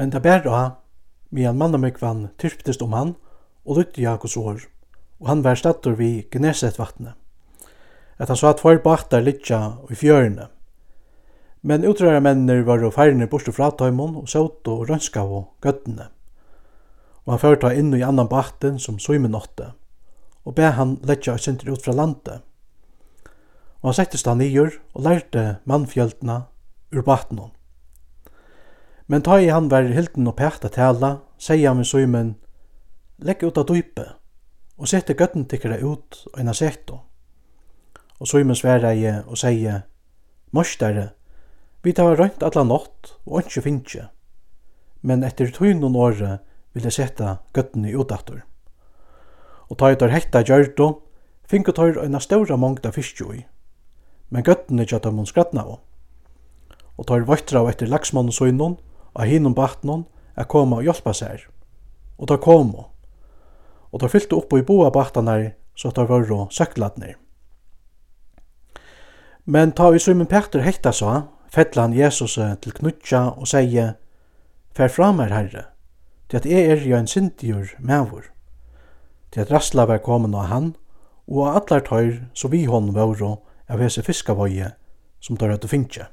Men det bär då, medan mannamekvan tyrptist om han og lytte Jakobs år, og han var stattor vid Gneset vattnet. At han sa at tvær baktar litja i fjørene. Men utræra mennir var og færne borste fra tøymon og søt og rønska og gøttene. Og han førta inn i annan bakten som søymen åtte, og be han letja og synder ut fra landet. Og han settist han nyer og lærte mannfjöldna ur bakten. Men ta i han var hilden og pæta tala, sier han med søymen, Legg ut av dype, og sette gøtten tikkere ut og inna setto. Og søymen sverre i og sier, Mørstere, vi tar rønt alla nått og ikke finnje, men etter tøyne noen åre vil jeg sette gøtten i utdatter. Og ta i tar hekta gjørdo, finnkje tar eina ståra mongda av men gøtten er ikke mun de skrattna av. Og tar vøytra av etter laksmannen søynon, av hinum batnon er koma og hjálpa sær. Og ta komu. Og ta fyltu upp í boa batanar så ta vörru sökladnir. Men ta vi Simon Petter hekta sa, fella han Jesus til knutja og seie, Fær fram her, Herre, til at jeg er jo en sindigur mævur, til at rastla var komin av han, og av allar tøyr så vi hon våru av hese fiskavoie som tar at du finnje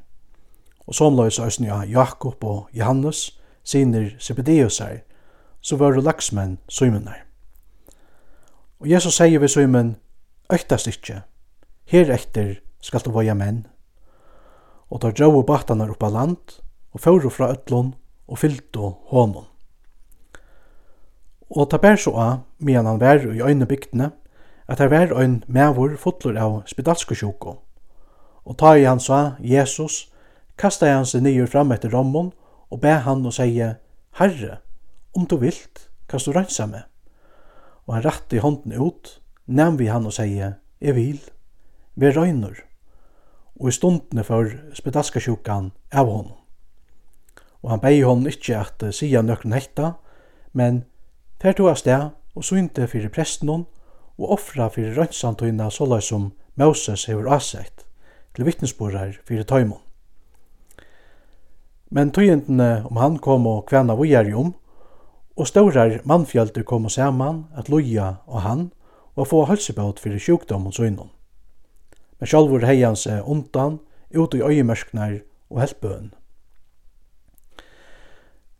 og somløys æsni av Jakob og Johannes, sinir Zebedeusar, så var laksmenn søymenar. Og Jesus sier vi søymen, øktast ikkje, her etter skal du voja menn. Og tar djau batanar oppa land, og fóru fra ötlun, og fyltu hånden. Og ta bær så av, medan han var i øyne bygdene, at her var ein mævur fotlur av spedalskosjoko. Og ta i han sa, Jesus, kastaði han seg niður fram etter rommun og bæ han og segja, Herre, om du vilt, kan du rensa meg. Og han ratti hånden ut, nem vi han og segja, Jeg vil, vi røynur. Og i stundene for spedaskasjukan av honom. Og han bæg honom ikkje at sija nøkron hekta, men fer to av sted og synte fyrir prestnon og offra fyrir røynsantoina sålai som Moses hefur avsett til vittnesborar fyrir tøymon. Men tøyendene om han kom og kvæna vujar om, og staurar mannfjöldur kom og saman at loja og han og få hølsebåt fyrir sjukdom og søgnon. Men sjálfur hei han seg undan, ut i øyemørknar og helpbøen.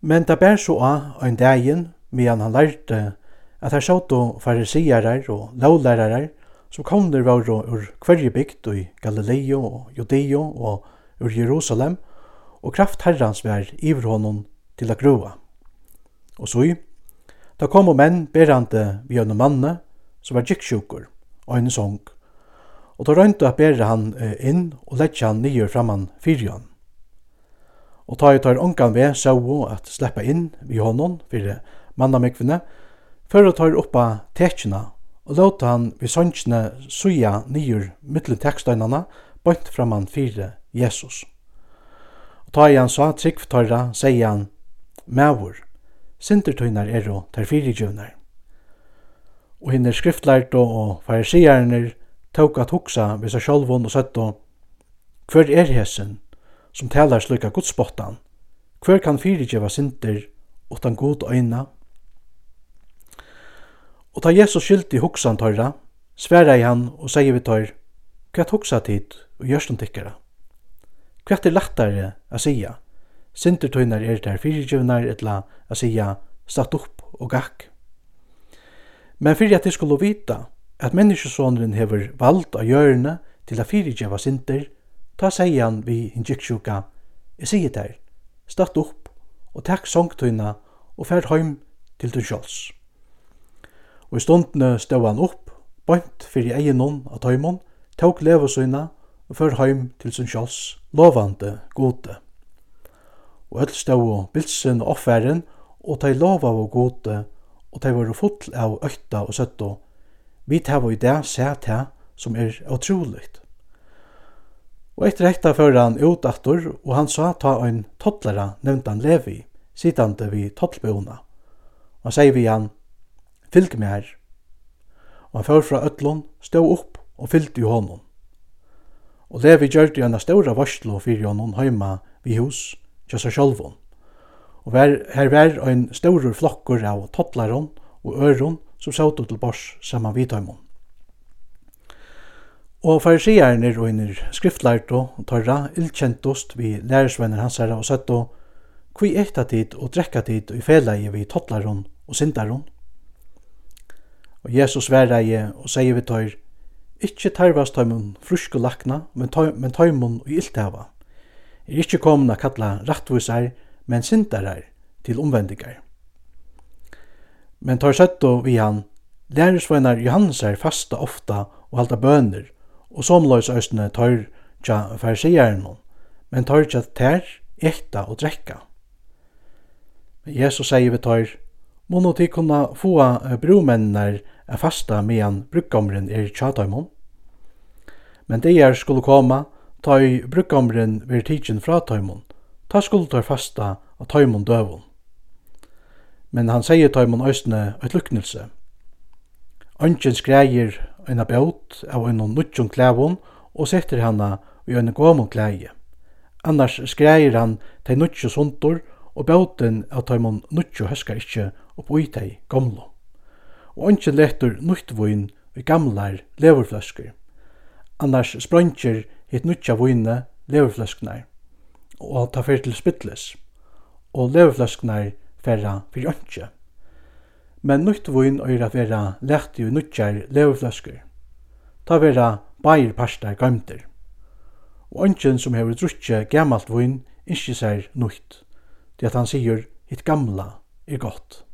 Men det bær så av ein dagen, medan han lærte at her sjått og farisiarar og lovlærarar som kom der var ur kvarje bygd i Galileo og Judeo og ur Jerusalem – og kraft herrans vær iver honom til a grua. Og så, da kom menn berande vi en manne som var gikksjukur og en sång, og da røyntu a bera han inn og letja han nyer framan fyrjan. Og ta i tar ongan ved sau at sleppa inn vi honom fyrir mannamikvene, fyrir tar oppa tekina og låta han vi sånskne suja nyer mittlen tekstøynana bøynt framan fyrir Jesus. Og ta han sa trygg tørra, sier han, Mævur, sintertøynar eru ter fyrirgjøvnar. Og hinner skriftlært og farisierne tók at hugsa við seg sjálvun og søttu, hver er hesen som talar slukka godsbottan? Hver kan fyrirgjøva sinter utan god øyna? Og ta Jesus skyldi hugsan tørra, sverai han og sier vi tør, hva hugsa tid og gjørstum tikkara? Hvat er lættare at seia? Sindur er der fyrirgevnar etla a seia statt upp og gakk. Men fyrir at de skulle vita at menneskesåneren hever vald av hjørne til at fyrirgeva sinter, ta seian vi injiksjuka, jeg sier der, statt upp og takk songtøyna og fær heim til du sjåls. Og i stundene stod han opp, bant fyrir eginnån av tøymon, tåk levesøyna og før heim til sin sjåls lovande gode. Og öll stå og bilsen og offeren, og tei lova og gode, og tei var full av økta og søtto, vi tei var i det sæt her som er utroligt. Og etter ekta fører han ut atur, og han sa ta ein tottlara nevnt han Levi, sittande vi tottlbeona. Og han sier vi han, fylg meg her. Og han fører fra ötlun, stå opp og fylgte i honom. Og Levi gjørte eina ståra varslo fyrir honom heima vi hus, tja seg sjálfon. Og var, her var ein stórur flokkur av tottlaron og øron som sautu til bors saman vidtøymon. Og farisierne og innir skriftlært og tørra illkjentost vi lærersvenner hans herra og søtto kvi ekta tid og drekka tid og i felleie vi tottlaron og sindaron. Og Jesus verreie og sier vi tøyr, Ikkje tarvast tøymun frusku lakna, men tøymun og iltava. Er ikkje komin a kalla rattvisar, men sindarar til omvendigar. Men tar settu vi han, lærisveinar Johannesar fasta ofta og halda bønir, og somløys østene tar tja farsierne, men tar tja tær, ekta og drekka. Men Jesus sier vi tar, Månå til kunna få bromennene er fasta medan brukkomren er tjataimon. Men det er skulle koma ta i brukkomren ved tidsin fra taimon. Ta skulle ta fasta av taimon døvon. Men han sier taimon òsne eit luknelse. Ønsken skreier eina bjaut av en nutjon klævon og setter hana i en gomon klæje. Annars skreier han til nutjo sundur og bótin av tøymon nutjo høskar ikkje upp ui tei gamlo. Og ongen letur nuttvoin i gamlar leverfløskur. Annars sprøntjer hitt nutja voine leverfløsknar, og ta fyrir til spittles, og leverfløsknar ferra fyrir ongen. Men nutt vun er at vera lehti og nutjar leverfløskur. Ta vera bair parstar gamter. Og ongen som hefur drutje gamalt voin, ikkje sær nutt det at han sier hitt gamla er gott.